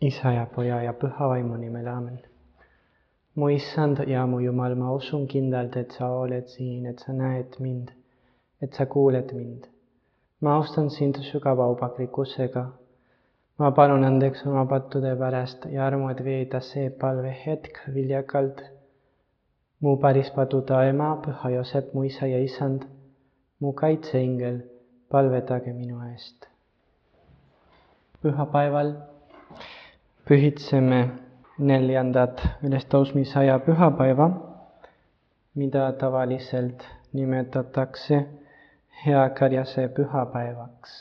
isa ja poja ja püha vaimu nimel, aamen. mu issand ja mu Jumal, ma usun kindlalt, et sa oled siin, et sa näed mind, et sa kuuled mind. ma austan sind sügava aupaklikkusega. ma palun andeks oma pattude pärast ja armu, et veeda see palvehetk viljakalt. mu päris paduda ema, püha Joosep, mu isa ja isand, mu kaitseingel, palvetage minu eest. pühapäeval pühitseme neljandat ülestõusmisaja pühapäeva, mida tavaliselt nimetatakse heakarjase pühapäevaks.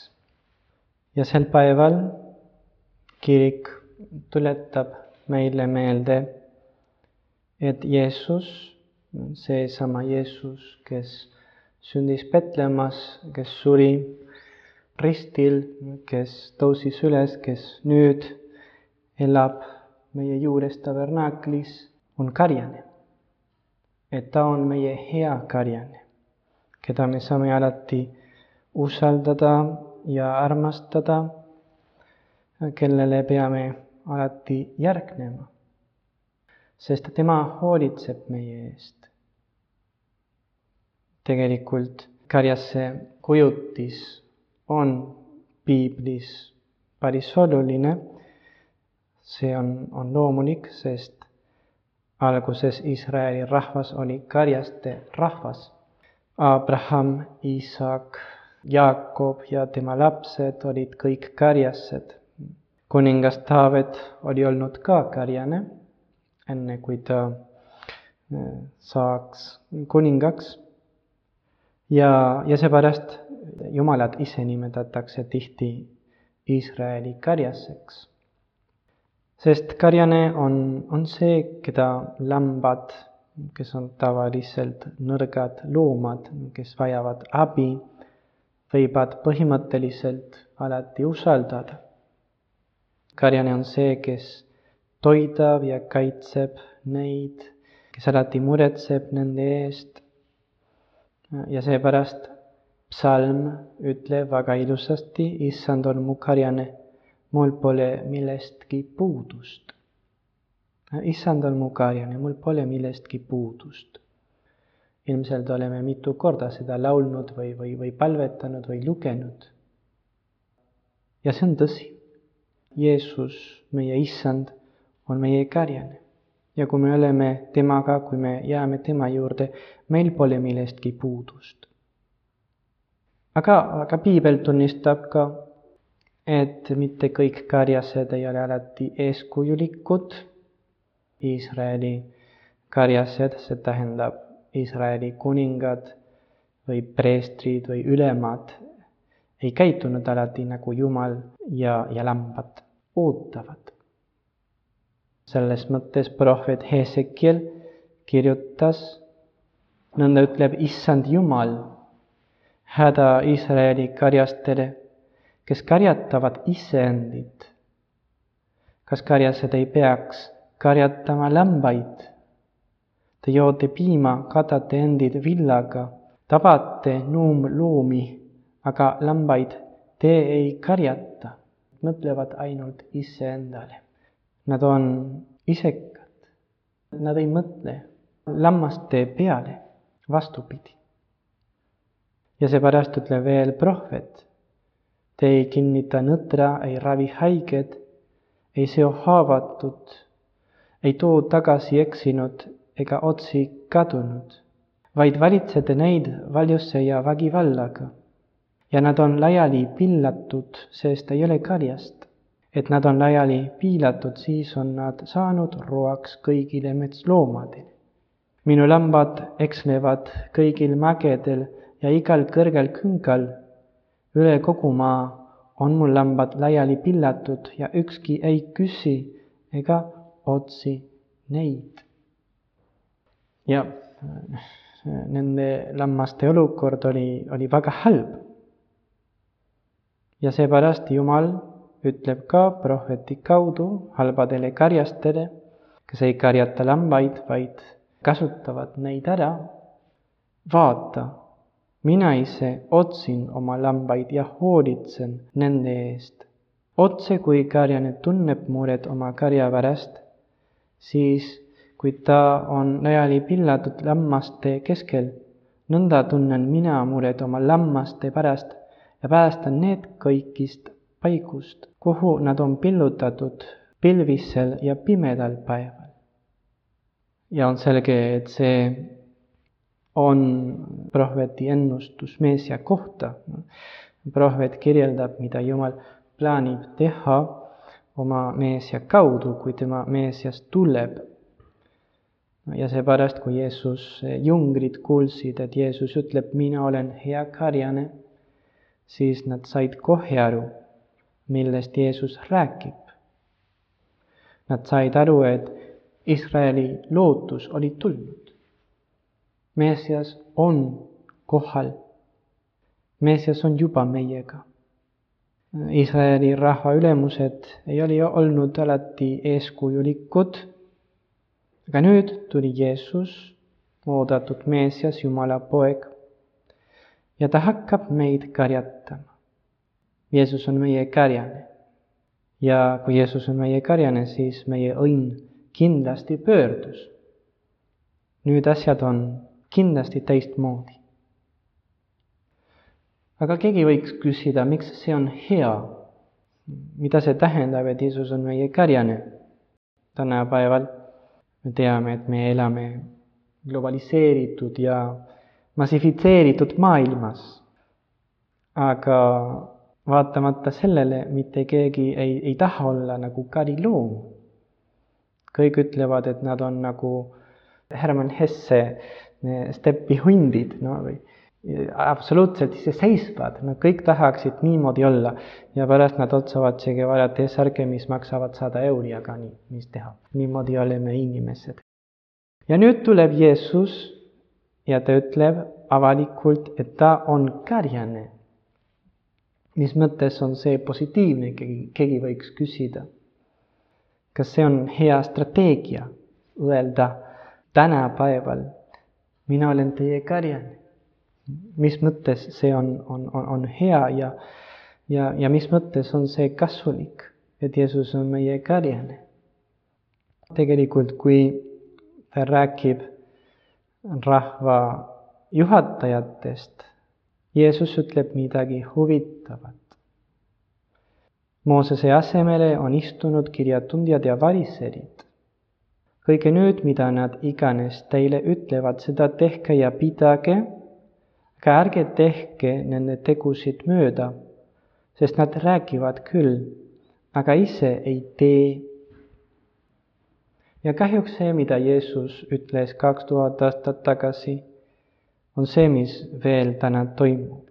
ja sel päeval kirik tuletab meile meelde, et Jeesus, seesama Jeesus, kes sündis Petlemmas, kes suri ristil, kes tõusis üles, kes nüüd elab meie juures tabernaaklis, on karjane. et ta on meie hea karjane, keda me saame alati usaldada ja armastada, kellele peame alati järgnema. sest tema hoolitseb meie eest. tegelikult karjase kujutis on piiblis päris oluline see on, on loomulik, sest alguses Iisraeli rahvas oli karjaste rahvas. Abraham, Iisak, Jaakob ja tema lapsed olid kõik karjased. kuningas Taavet oli olnud ka karjane, enne kui ta äh, saaks kuningaks. ja, ja seepärast Jumalat ise nimetatakse tihti Iisraeli karjaseks sest karjane on, on see, keda lambad, kes on tavaliselt nõrgad loomad, kes vajavad abi, võivad põhimõtteliselt alati usaldada. karjane on see, kes toidab ja kaitseb neid, kes alati muretseb nende eest. ja seepärast psalm ütleb väga ilusasti, issand on mu karjane mul pole millestki puudust. issand on mu karjane, mul pole millestki puudust. ilmselt oleme mitu korda seda laulnud või, või, või palvetanud või lugenud. ja see on tõsi. Jeesus, meie issand, on meie karjane. ja kui me oleme temaga, kui me jääme tema juurde, meil pole millestki puudust. aga, aga piibel tunnistab ka et mitte kõik karjased ei ole alati eeskujulikud. Iisraeli karjased, see tähendab Iisraeli kuningad või preestrid või ülemad ei käitunud alati nagu Jumal ja, ja lambad ootavad. selles mõttes prohvet Hesekiel kirjutas, nõnda ütleb issand Jumal häda Iisraeli karjastele kes karjatavad iseendid. kas karjased ei peaks karjatama lambaid? Te joote piima, katate endid villaga, tabate nuumloomi, aga lambaid te ei karjata, mõtlevad ainult iseendale. Nad on isekad, nad ei mõtle lammaste peale, vastupidi. ja seepärast ütleb veel prohvet Te ei kinnita nõdra, ei ravi haiget, ei seo haavatut, ei too tagasi eksinud ega otsi kadunud, vaid valitsete neid valjuse ja vägivallaga. ja nad on laiali pillatud, sest ei ole karjast. et nad on laiali piilatud, siis on nad saanud roaks kõigile metsloomadele. minu lambad ekslevad kõigil mägedel ja igal kõrgel küngal üle kogu maa on mul lambad laiali pillatud ja ükski ei küsi ega otsi neid. ja äh, nende lammaste olukord oli, oli väga halb. ja seepärast Jumal ütleb ka prohveti kaudu halbadele karjastele, kes ei karjata lambaid, vaid kasutavad neid ära. vaata mina ise otsin oma lambaid ja hoolitsen nende eest. otse kui karjane tunneb muret oma karja pärast, siis kui ta on laiali pillatud lammaste keskel, nõnda tunnen mina muret oma lammaste pärast ja päästan need kõigist paigust, kuhu nad on pillutatud pilvisel ja pimedal päeval. ja on selge, et see on prohveti ennustus Meesia kohta. prohvet kirjeldab, mida Jumal plaanib teha oma Meesia kaudu, kui tema Meesias tuleb. ja seepärast, kui Jeesus jüngrid kuulsid, et Jeesus ütleb, mina olen hea karjane, siis nad said kohe aru, millest Jeesus räägib. Nad said aru, et Iisraeli lootus oli tulnud. Meesias on kohal. Meesias on juba meiega. Iisraeli rahva ülemused ei ole olnud alati eeskujulikud, aga nüüd tuli Jeesus, oodatud Meesias, Jumala poeg, ja ta hakkab meid karjatama. Jeesus on meie karjane ja kui Jeesus on meie karjane, siis meie õnn kindlasti pöördus. nüüd asjad on kindlasti teistmoodi. aga keegi võiks küsida, miks see on hea? mida see tähendab, et Jeesus on meie karjane? tänapäeval me teame, et me elame globaliseeritud ja massifitseeritud maailmas. aga vaatamata sellele mitte keegi ei, ei taha olla nagu kariloom. kõik ütlevad, et nad on nagu Hermann Hesse stepihundid, no või absoluutselt iseseisvad, nad kõik tahaksid niimoodi olla ja pärast nad otsavad Che Guevara T-särke, mis maksavad sada euri, aga nii, mis teha, niimoodi oleme inimesed. ja nüüd tuleb Jeesus ja ta ütleb avalikult, et ta on karjane mis mõttes on see positiivne, keegi, keegi võiks küsida. kas see on hea strateegia öelda tänapäeval, mina olen teie karjane? mis mõttes see on, on, on, on hea ja, ja, ja mis mõttes on see kasulik, et Jeesus on meie karjane? tegelikult, kui ta räägib rahva juhatajatest Jeesus ütleb midagi huvitavat. Moosese asemele on istunud kirjatundjad ja variserid. Kõige nüüd, mida nad iganes teile ütlevad, seda tehke ja pidage, aga ärge tehke nende tegusid mööda, sest nad räägivad küll, aga ise ei tee. ja kahjuks see, mida Jeesus ütles kaks tuhat aastat tagasi on see, mis veel täna toimub.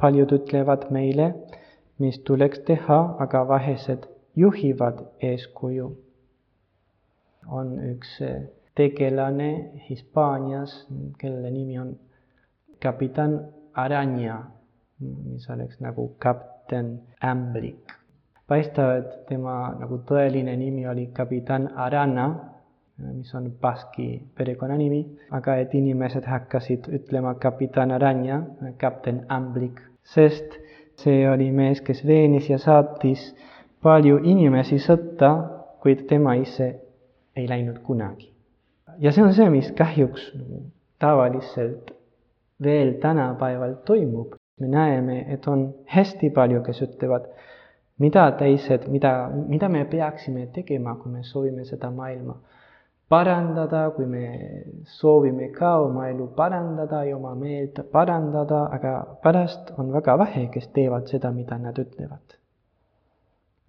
paljud ütlevad meile, mis tuleks teha, aga vahesed juhivad eeskuju. On üks tegelane Hispaanias, kelle nimi on kapitan Aranja, mis oleks nagu kapten Ämblik. paistab, et tema nagu tõeline nimi oli kapitan Arana mis on baski perekonnanimi, aga et inimesed hakkasid ütlema kapitan Aranja, kapten Amblik, sest see oli mees, kes veenis ja saatis palju inimesi sõtta, kuid tema ise ei läinud kunagi. ja see on see, mis kahjuks tavaliselt veel tänapäeval toimub. me näeme, et on hästi palju, kes ütlevad, mida teised, mida, mida me peaksime tegema, kui me soovime seda maailma parandada, kui me soovime ka oma elu parandada ja oma meelt parandada, aga pärast on väga vähe, kes teevad seda, mida nad ütlevad.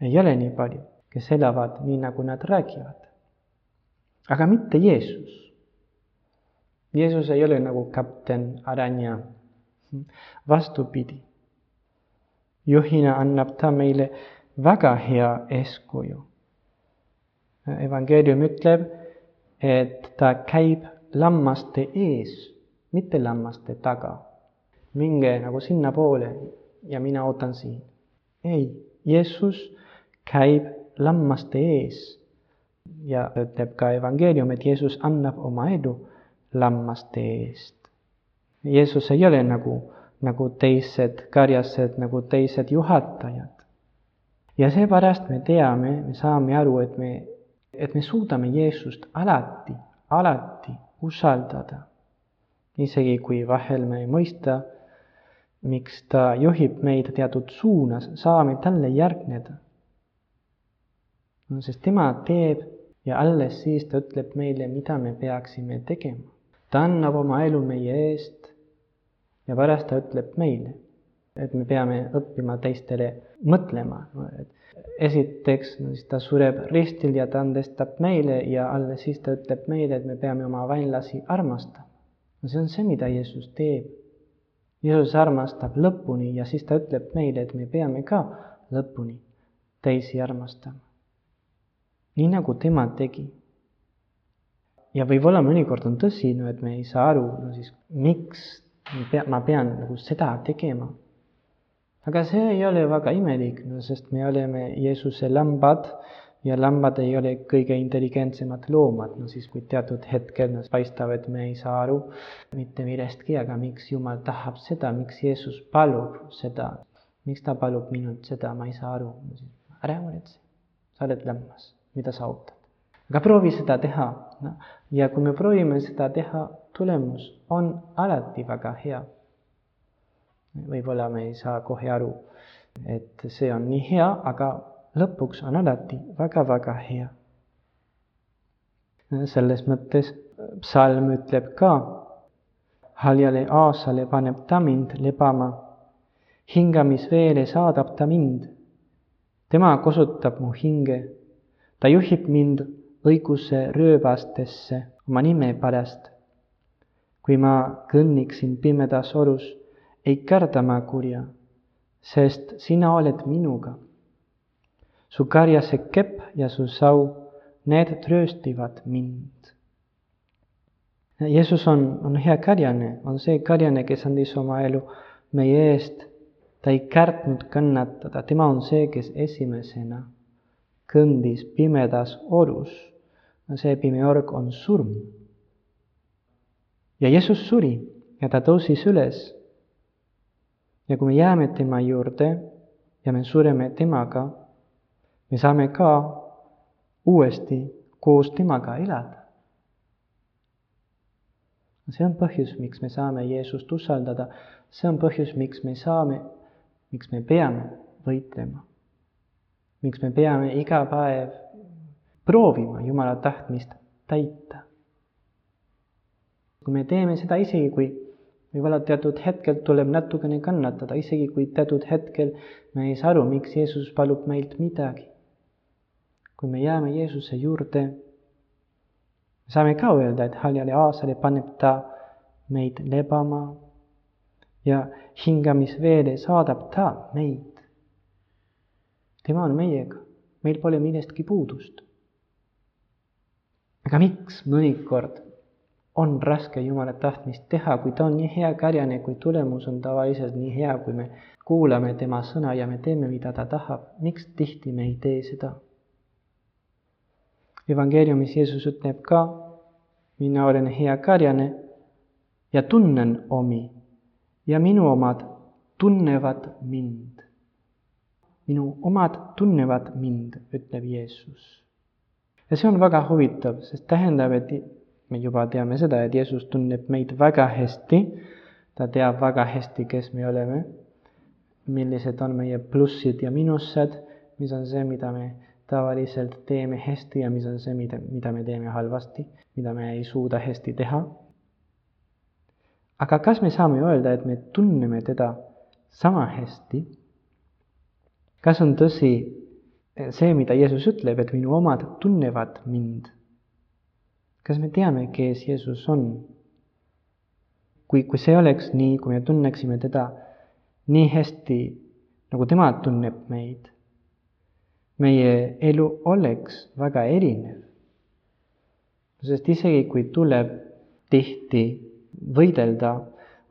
ei ole nii palju, kes elavad nii, nagu nad räägivad. Aga mitte Jeesus. Jeesus ei ole nagu kapten Aranja. vastupidi. juhina annab ta meile väga hea eeskuju. evangeelium ütleb et ta käib lammaste ees, mitte lammaste taga. minge nagu sinnapoole ja mina ootan siin. ei, Jeesus käib lammaste ees ja ütleb ka evangeelium, et Jeesus annab oma elu lammaste eest. Jeesus ei ole nagu, nagu teised karjased, nagu teised juhatajad. ja seepärast me teame, me saame aru, et me, et me suudame Jeesust alati, alati usaldada. isegi kui vahel me ei mõista, miks ta juhib meid teatud suunas, saame talle järgneda. no sest tema teeb ja alles siis ta ütleb meile, mida me peaksime tegema. ta annab oma elu meie eest ja pärast ta ütleb meile, et me peame õppima teistele mõtlema. esiteks, no siis ta sureb ristil ja ta andestab meile ja alles siis ta ütleb meile, et me peame oma vaenlasi armastama. no see on see, mida Jeesus teeb. Jeesus armastab lõpuni ja siis ta ütleb meile, et me peame ka lõpuni teisi armastama. Nii nagu tema tegi ja võib-olla mõnikord on tõsi, no et me ei saa aru, no siis miks pea, ma pean nagu seda tegema. aga see ei ole väga imelik, no sest me oleme Jeesuse lambad ja lambad ei ole kõige intelligentsemad loomad, no siis kui teatud hetkel no, paistab, et me ei saa aru mitte millestki, aga miks Jumal tahab seda, miks Jeesus palub seda, miks ta palub minult seda, ma ei saa aru. ära muretse, sa oled lammas, mida sa ootad. aga proovi seda teha no, ja kui me proovime seda teha, tulemus on alati väga hea. võib-olla me ei saa kohe aru, et see on nii hea, aga lõpuks on alati väga-väga hea. selles mõttes psalm ütleb ka, haljale aasale paneb ta mind lebama, hingamisveele saadab ta mind. tema kosutab mu hinge, ta juhib mind õiguse rööbastesse oma nime pärast kui ma kõnniksin pimedas orus, ei karda ma kurja, sest sina oled minuga. su karjase kepp ja su sau, need trööstivad mind. Jeesus on, on hea karjane, on see karjane, kes andis oma elu meie eest. ta ei kärtnud kannatada, tema on see, kes esimesena kõndis pimedas orus. see pime org on surm ja Jeesus suri ja ta tõusis üles. ja kui me jääme tema juurde ja me sureme temaga, me saame ka uuesti koos temaga elada. see on põhjus, miks me saame Jeesust usaldada, see on põhjus, miks me saame, miks me peame võitlema. Miks me peame iga päev proovima Jumala tahtmist täita kui me teeme seda isegi, kui võib-olla teatud hetkel tuleb natukene kannatada, isegi kui teatud hetkel me ei saa aru, miks Jeesus palub meilt midagi. kui me jääme Jeesuse juurde, saame ka öelda, et haljale aasale paneb ta meid lebama ja hingamisveele saadab ta meid. Tema on meiega, meil pole millestki puudust. aga miks mõnikord on raske Jumala tahtmist teha, kui ta on nii hea kärjane, kui tulemus on tavaliselt nii hea, kui me kuulame tema sõna ja me teeme, mida ta tahab, miks tihti me ei tee seda? evangeeliumis Jeesus ütleb ka, mina olen hea karjane ja tunnen omi ja minu omad tunnevad mind. Minu omad tunnevad mind, ütleb Jeesus. ja see on väga huvitav, sest tähendab, et me juba teame seda, et Jeesus tunneb meid väga hästi. ta teab väga hästi, kes me oleme, millised on meie plussid ja miinused, mis on see, mida me tavaliselt teeme hästi ja mis on see, mida, mida me teeme halvasti, mida me ei suuda hästi teha. aga kas me saame öelda, et me tunneme teda sama hästi? Kas on tõsi see, mida Jeesus ütleb, et minu omad tunnevad mind kas me teame, kes Jeesus on? kui, kui see oleks nii, kui me tunneksime teda nii hästi, nagu tema tunneb meid, meie elu oleks väga erinev. sest isegi kui tuleb tihti võidelda,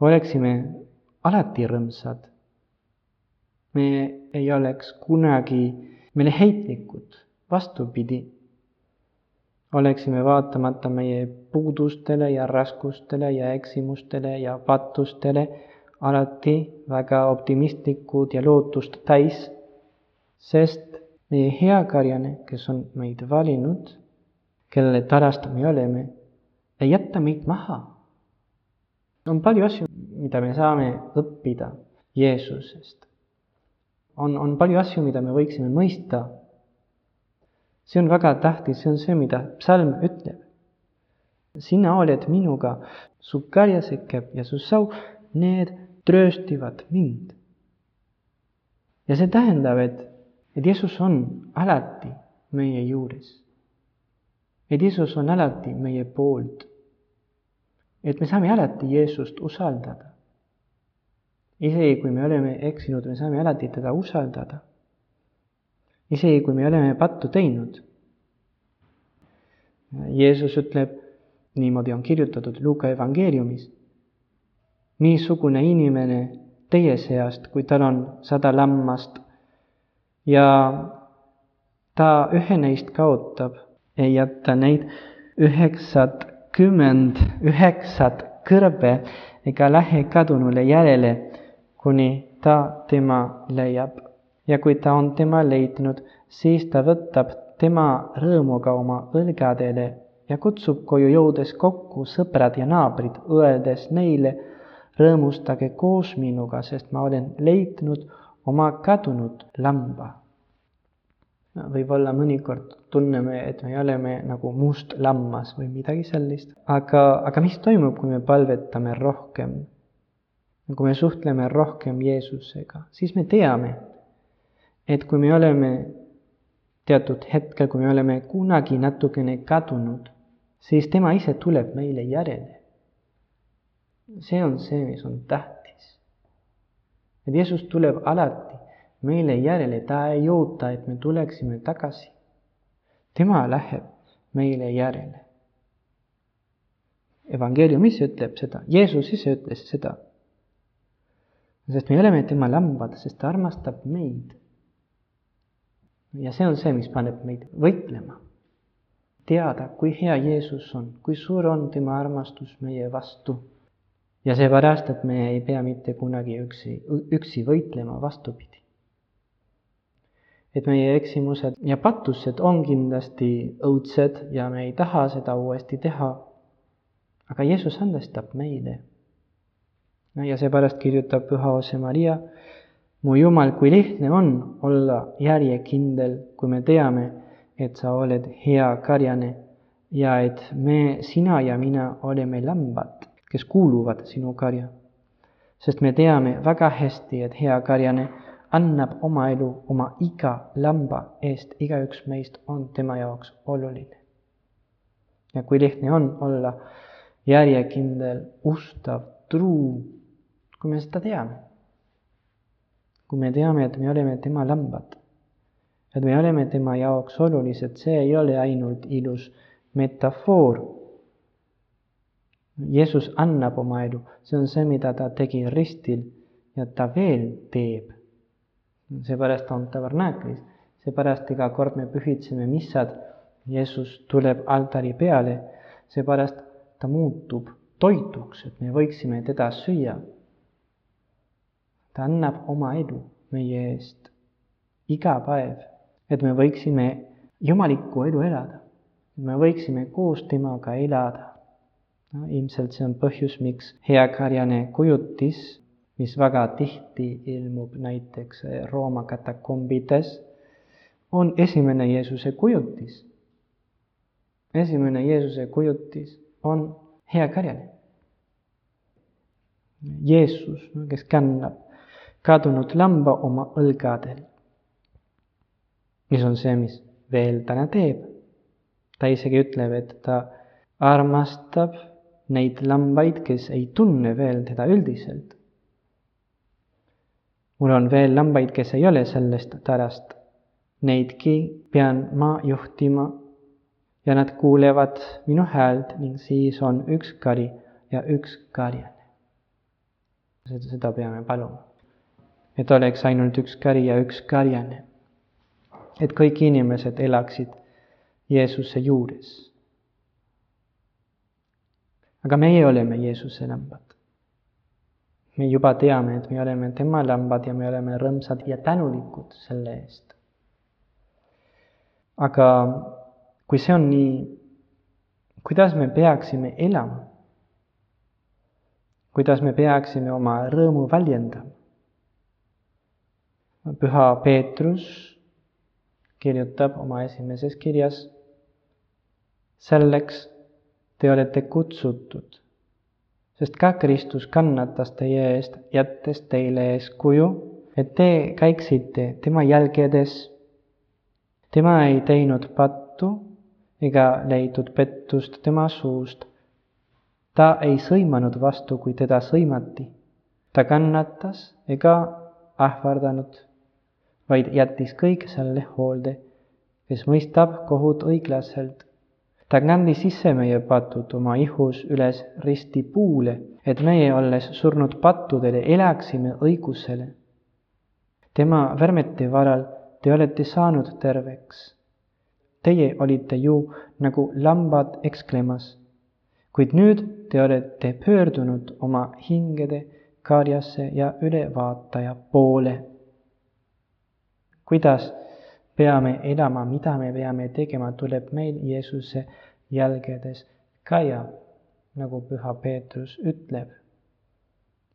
oleksime alati rõõmsad. me ei oleks kunagi meeleheitlikud, vastupidi oleksime vaatamata meie puudustele ja raskustele ja eksimustele ja pattustele alati väga optimistlikud ja lootust täis, sest meie hea karjane, kes on meid valinud, kelle pärast me oleme, ei jäta meid maha. on palju asju, mida me saame õppida Jeesusest. On, on palju asju, mida me võiksime mõista. see on väga tähtis, see on see, mida psalm ütleb. sina oled minuga, su karjaseke ja su sau, need trööstivad mind. ja see tähendab, et, et Jeesus on alati meie juures. et Jeesus on alati meie poolt. et me saame alati Jeesust usaldada. Isegi kui me oleme eksinud, me saame alati teda usaldada. isegi kui me oleme pattu teinud. Jeesus ütleb, niimoodi on kirjutatud Luuka evangeeliumis niisugune inimene teie seast, kui tal on sada lammast ja ta ühe neist kaotab, ei jäta neid üheksakümmend üheksat kõrbe ega lähe kadunule järele, kuni ta tema leiab. ja kui ta on tema leidnud, siis ta võtab tema rõõmuga oma õlgadele ja kutsub koju jõudes kokku sõbrad ja naabrid, öeldes neile, rõõmustage koos minuga, sest ma olen leidnud oma kadunud lamba. võib-olla mõnikord tunneme, et me oleme nagu must lammas või midagi sellist, aga, aga mis toimub, kui me palvetame rohkem? Kui me suhtleme rohkem Jeesusega, siis me teame, et kui me oleme teatud hetkel, kui me oleme kunagi natukene kadunud, siis tema ise tuleb meile järele see on see, mis on tähtis. et Jeesus tuleb alati meile järele, ta ei oota, et me tuleksime tagasi. tema läheb meile järele. evangeelium ise ütleb seda, Jeesus ise ütles seda. Sest me oleme tema lambad, sest ta armastab meid. ja see on see, mis paneb meid võitlema. teada, kui hea Jeesus on, kui suur on tema armastus meie vastu ja seepärast, et me ei pea mitte kunagi üksi, üksi võitlema, vastupidi. et meie eksimused ja pattused on kindlasti õudsed ja me ei taha seda uuesti teha. aga Jeesus andestab meile. No ja seepärast kirjutab Püha Ose Maria, mu Jumal, kui lihtne on olla järjekindel, kui me teame, et sa oled hea karjane ja et me, sina ja mina oleme lambad kes kuuluvad sinu karja. sest me teame väga hästi, et hea karjane annab oma elu oma iga lamba eest, igaüks meist on tema jaoks oluline. ja kui lihtne on olla järjekindel, ustav, truu, kui me seda teame. kui me teame, et me oleme tema lambad, et me oleme tema jaoks olulised, see ei ole ainult ilus metafoor Jeesus annab oma elu, see on see, mida ta tegi ristil ja ta veel teeb. seepärast on tabernaaklis, seepärast iga kord me pühitseme missad, Jeesus tuleb altari peale, seepärast ta muutub toituks, et me võiksime teda süüa. Ta annab oma elu meie eest iga päev, et me võiksime jumalikku elu elada, me võiksime koos temaga elada no ilmselt see on põhjus, miks heakarjane kujutis, mis väga tihti ilmub näiteks Rooma katakombides, on esimene Jeesuse kujutis. esimene Jeesuse kujutis on heakarjane. Jeesus, kes kannab kadunud lamba oma õlgadel. mis on see, mis veel täna teeb. ta isegi ütleb, et ta armastab neid lambaid, kes ei tunne veel teda üldiselt. mul on veel lambaid, kes ei ole sellest tarast. Neidki pean ma juhtima ja nad kuulevad minu häält ning siis on üks kari ja üks karjane. seda peame paluma. Et oleks ainult üks kari ja üks karjane. et kõik inimesed elaksid Jeesuse juures aga meie oleme Jeesuse lambad. me juba teame, et me oleme tema lambad ja me oleme rõõmsad ja tänulikud selle eest. aga kui see on nii, kuidas me peaksime elama? kuidas me peaksime oma rõõmu väljendama? Püha Peetrus kirjutab oma esimeses kirjas, selleks te olete kutsutud, sest ka Kristus kannatas teie eest, jättes teile eeskuju, et te käiksite tema jälgedes. tema ei teinud pattu ega leidnud pettust tema suust. ta ei sõimanud vastu, kui teda sõimati. ta kannatas ega ähvardanud vaid jättis kõik selle hoolde, kes mõistab kohut õiglaselt. ta kandis sisse meie patud oma ihus üles risti puule, et meie, olles surnud pattudele, elaksime õigusele. tema värmete varal te olete saanud terveks. Teie olite ju nagu lambad eksklemas, kuid nüüd te olete pöördunud oma hingede karjasse ja ülevaataja poole kuidas peame elama, mida me peame tegema, tuleb meil Jeesuse jälgedes käia, nagu püha Peetrus ütleb.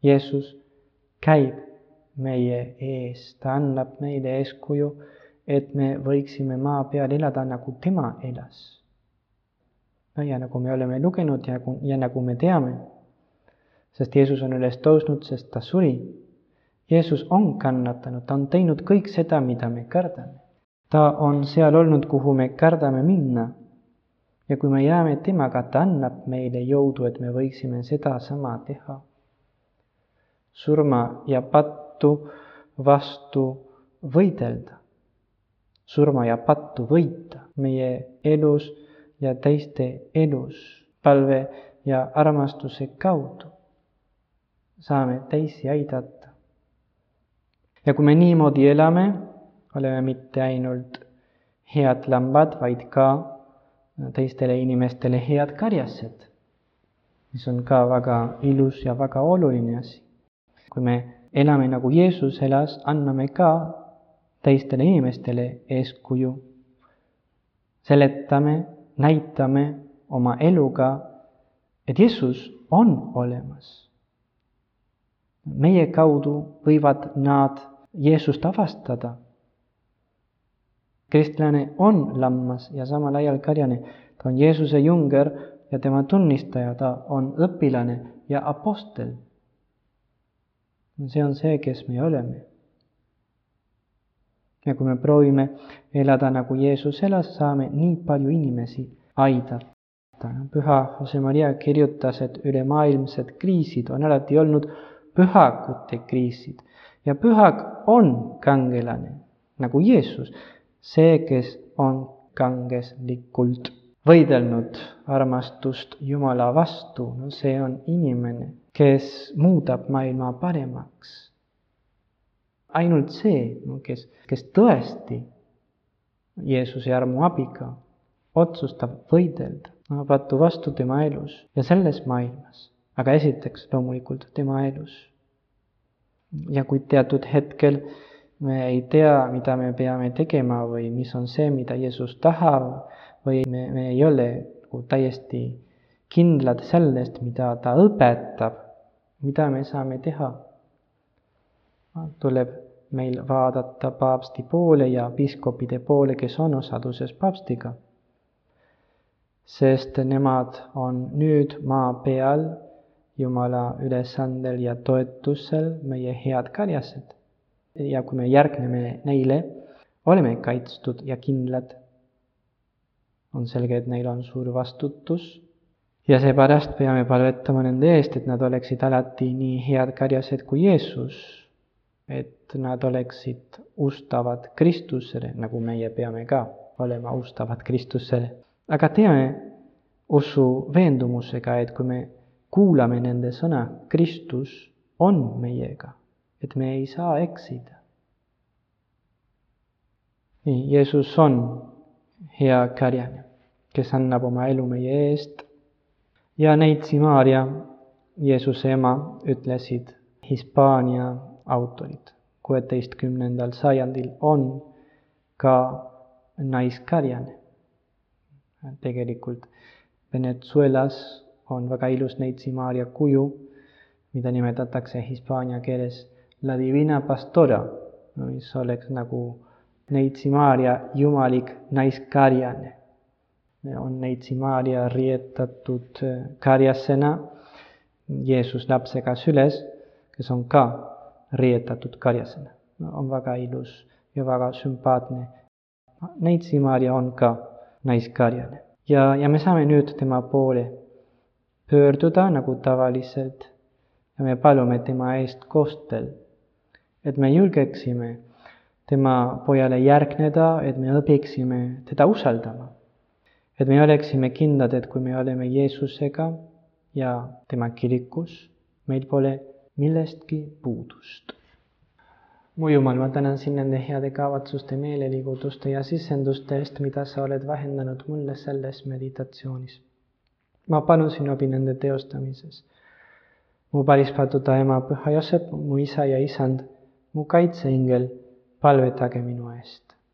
Jeesus käib meie ees, ta annab meile eeskuju, et me võiksime maa peal elada, nagu tema elas. no ja nagu me oleme lugenud ja, ja nagu me teame, sest Jeesus on üles tõusnud, sest ta suri Jeesus on kannatanud, ta on teinud kõik seda, mida me kardame. ta on seal olnud, kuhu me kardame minna. ja kui me jääme temaga, ta annab meile jõudu, et me võiksime sedasama teha. surma ja pattu vastu võidelda. surma ja pattu võita meie elus ja teiste elus palve ja armastuse kaudu saame teisi aidata ja kui me niimoodi elame, oleme mitte ainult head lambad, vaid ka teistele inimestele head karjased, mis on ka väga ilus ja väga oluline asi. kui me elame nagu Jeesus elas, anname ka teistele inimestele eeskuju. seletame, näitame oma eluga, et Jeesus on olemas. meie kaudu võivad nad Jeesust avastada. kristlane on lammas ja samal ajal karjane, ta on Jeesuse junger ja tema tunnistaja, ta on õpilane ja apostel. see on see, kes me oleme. ja kui me proovime elada nagu Jeesus elas, saame nii palju inimesi aidata. püha Jose Maria kirjutas, et ülemaailmsed kriisid on alati olnud pühakute kriisid ja pühak on kangelane, nagu Jeesus, see, kes on kangeslikult võidelnud armastust Jumala vastu, no see on inimene, kes muudab maailma paremaks. ainult see, no kes, kes tõesti Jeesuse armu abiga otsustab võidelda. Vatu vastu tema elus ja selles maailmas, aga esiteks loomulikult tema elus ja kui teatud hetkel me ei tea, mida me peame tegema või mis on see, mida Jeesus tahab või me, me ei ole nagu täiesti kindlad sellest, mida ta õpetab, mida me saame teha. tuleb meil vaadata paavsti poole ja piiskopide poole, kes on osaduses paavstiga. sest nemad on nüüd maa peal Jumala ülesandel ja toetusel meie head karjased. ja kui me järgneme neile, oleme kaitstud ja kindlad. on selge, et neil on suur vastutus ja seepärast peame palvetama nende eest, et nad oleksid alati nii head karjased kui Jeesus. et nad oleksid ustavad Kristusele, nagu meie peame ka olema ustavad Kristusele. aga teame usu veendumusega, et kui me kuulame nende sõna, Kristus on meiega, et me ei saa eksida. nii, Jeesus on hea karjane, kes annab oma elu meie eest ja neitsi Maarja, Jeesuse ema, ütlesid Hispaania autorid kuueteistkümnendal sajandil on ka naiskarjane. tegelikult Venezuelas on väga ilus Neitsi Maarja kuju, mida nimetatakse hispaania keeles La Divina Pastora, mis oleks nagu Neitsi Maarja jumalik naiskarjane. on Neitsi Maarja riietatud karjasena Jeesus lapsega süles, kes on ka riietatud karjasena. on väga ilus ja väga sümpaatne. Neitsi Maarja on ka naiskarjane ja, ja me saame nüüd tema poole pöörduda nagu tavaliselt ja me palume tema eest kostel, et me julgeksime tema pojale järgneda, et me õpiksime teda usaldama. et me oleksime kindlad, et kui me oleme Jeesusega ja tema kirikus, meil pole millestki puudust. mu Jumal, ma tänan sind nende heade kavatsuste, meeleliigutuste ja sisenduste eest, mida sa oled vahendanud mulle selles meditatsioonis ma palun sinu abi nende teostamises. mu parispatuta ema, püha Joosep, mu isa ja isand, mu kaitseingel, palvetage minu eest.